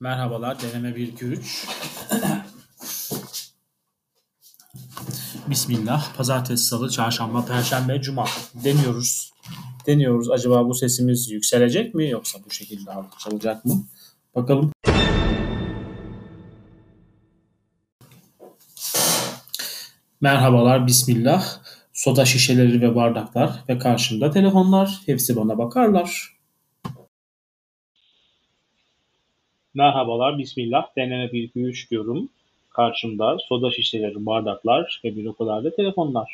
Merhabalar, deneme 1 2 3. Bismillah. Pazartesi, salı, çarşamba, perşembe, cuma deniyoruz. Deniyoruz. Acaba bu sesimiz yükselecek mi yoksa bu şekilde alçalacak mı? Bakalım. Merhabalar, bismillah. Soda şişeleri ve bardaklar ve karşımda telefonlar. Hepsi bana bakarlar. Merhabalar, bismillah. Deneme 1 2 3 diyorum. Karşımda soda şişeleri, bardaklar ve bir o kadar da telefonlar.